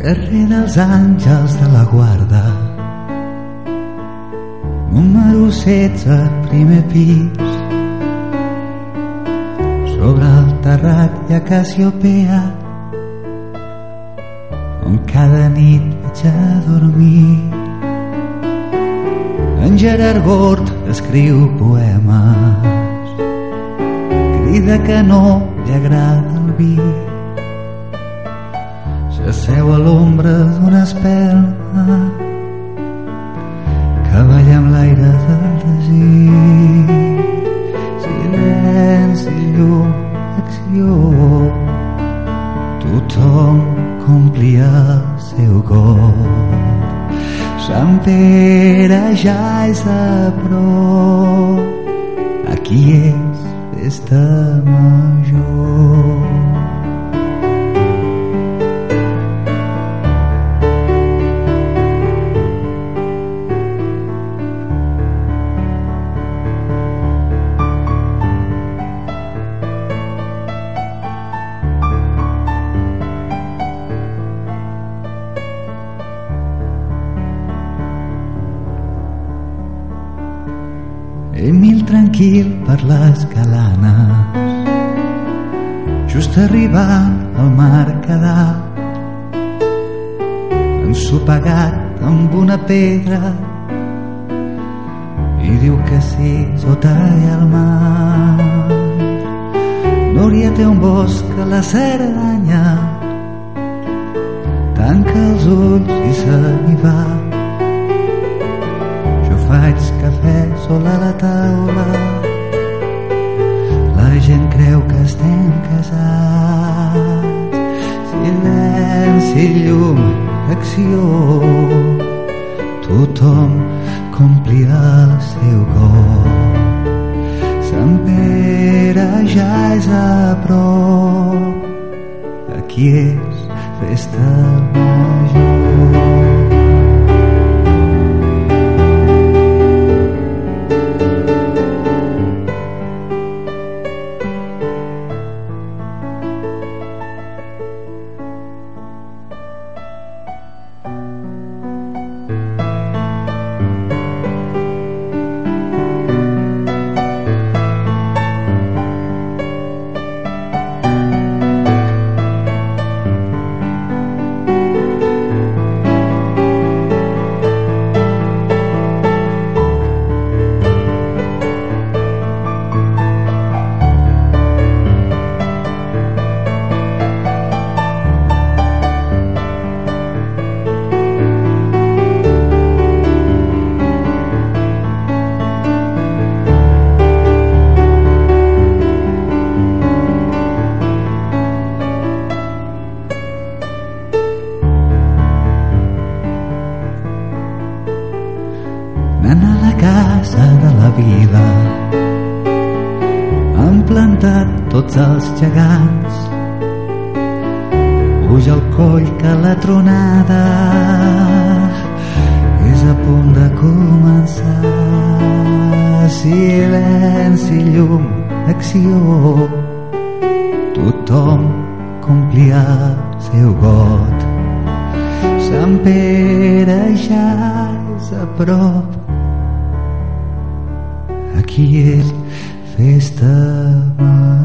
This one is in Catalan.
carrer dels àngels de la guarda. Número 16 primer pis. Sobre el terrat hi ha Cassiopea. On cada nit vaig a dormir. En Gerard Gort escriu poemes. Crida que no li agrada el vi s'asseu a l'ombra d'una espelma que balla amb l'aire del desig. Silenci, llum, acció. Tothom complia el seu got Sant Pere ja és a prop. Aquí és festa major Emil tranquil per les calanes just arribant al mar quedat ensopegat amb una pedra. I diu que sí sota hi ha el mar. Núria té un bosc a la Cerdanya. Tanca els ulls i se n'hi va faig cafè sol a la taula. La gent creu que estem casats. Silenci, llum, acció. Tothom complia el seu got Sant Pere ja és a prop. Aquí és festa major casa de la vida. Han plantat tots els gegants. Puja el coll que la tronada és a punt de començar. Silenci, llum, acció. Tothom complia el seu got. Sant Pere ja és a prop aquí és festa major